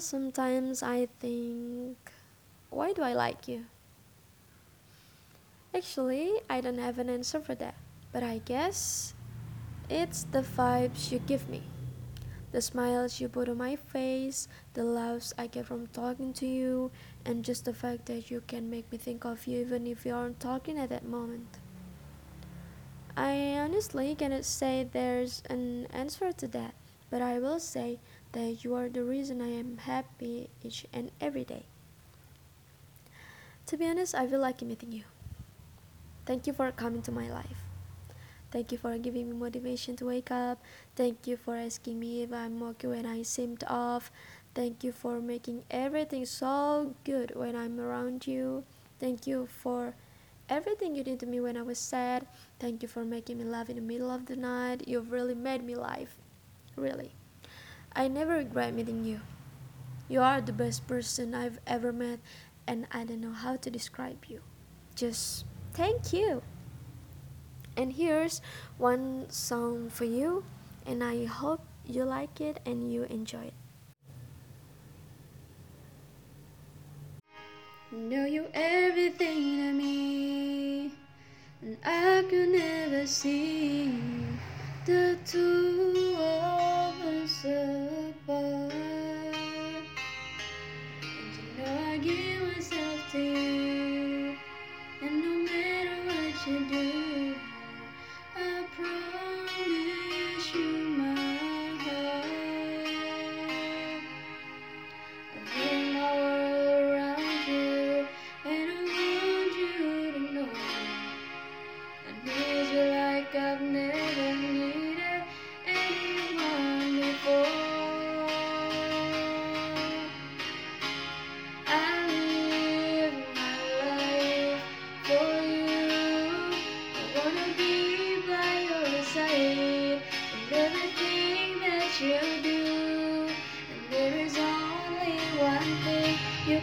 sometimes I think, why do I like you? Actually, I don't have an answer for that, but I guess it's the vibes you give me. The smiles you put on my face, the laughs I get from talking to you, and just the fact that you can make me think of you even if you aren't talking at that moment. I honestly cannot say there's an answer to that, but I will say that you are the reason I am happy each and every day. To be honest, I feel like meeting you. Thank you for coming to my life. Thank you for giving me motivation to wake up. Thank you for asking me if I'm okay when I seemed off. Thank you for making everything so good when I'm around you. Thank you for everything you did to me when I was sad. Thank you for making me laugh in the middle of the night. You've really made me laugh. Really. I never regret meeting you. You are the best person I've ever met, and I don't know how to describe you. Just thank you. And here's one song for you, and I hope you like it and you enjoy it. Know you everything to me, and I could never see the two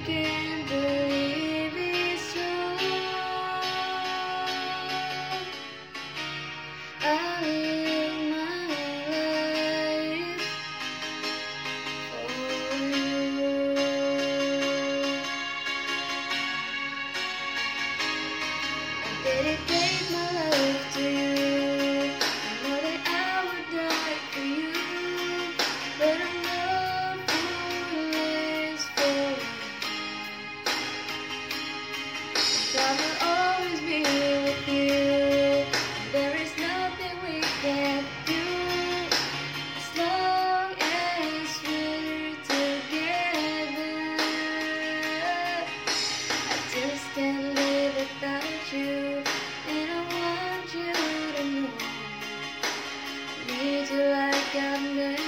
you you like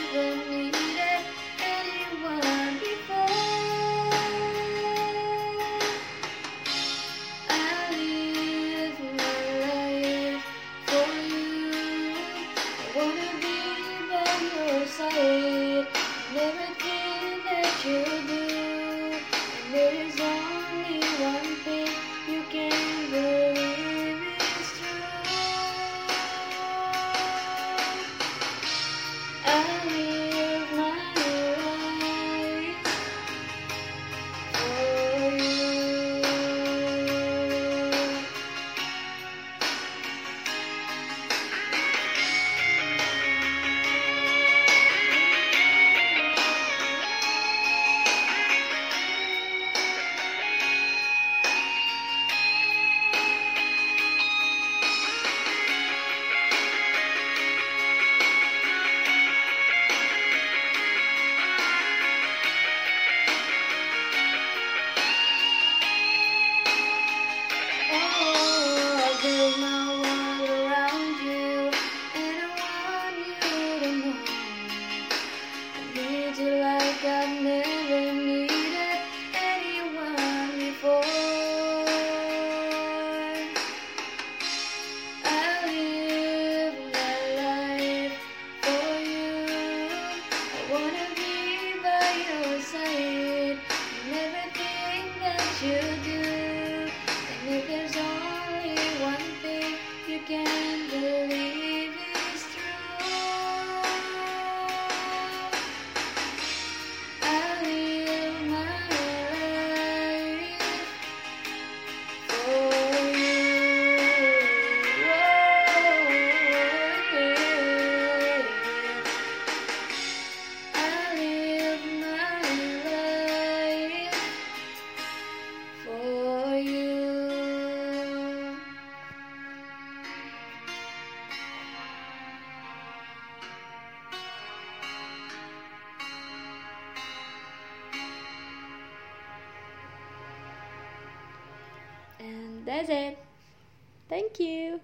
that that's it. Thank you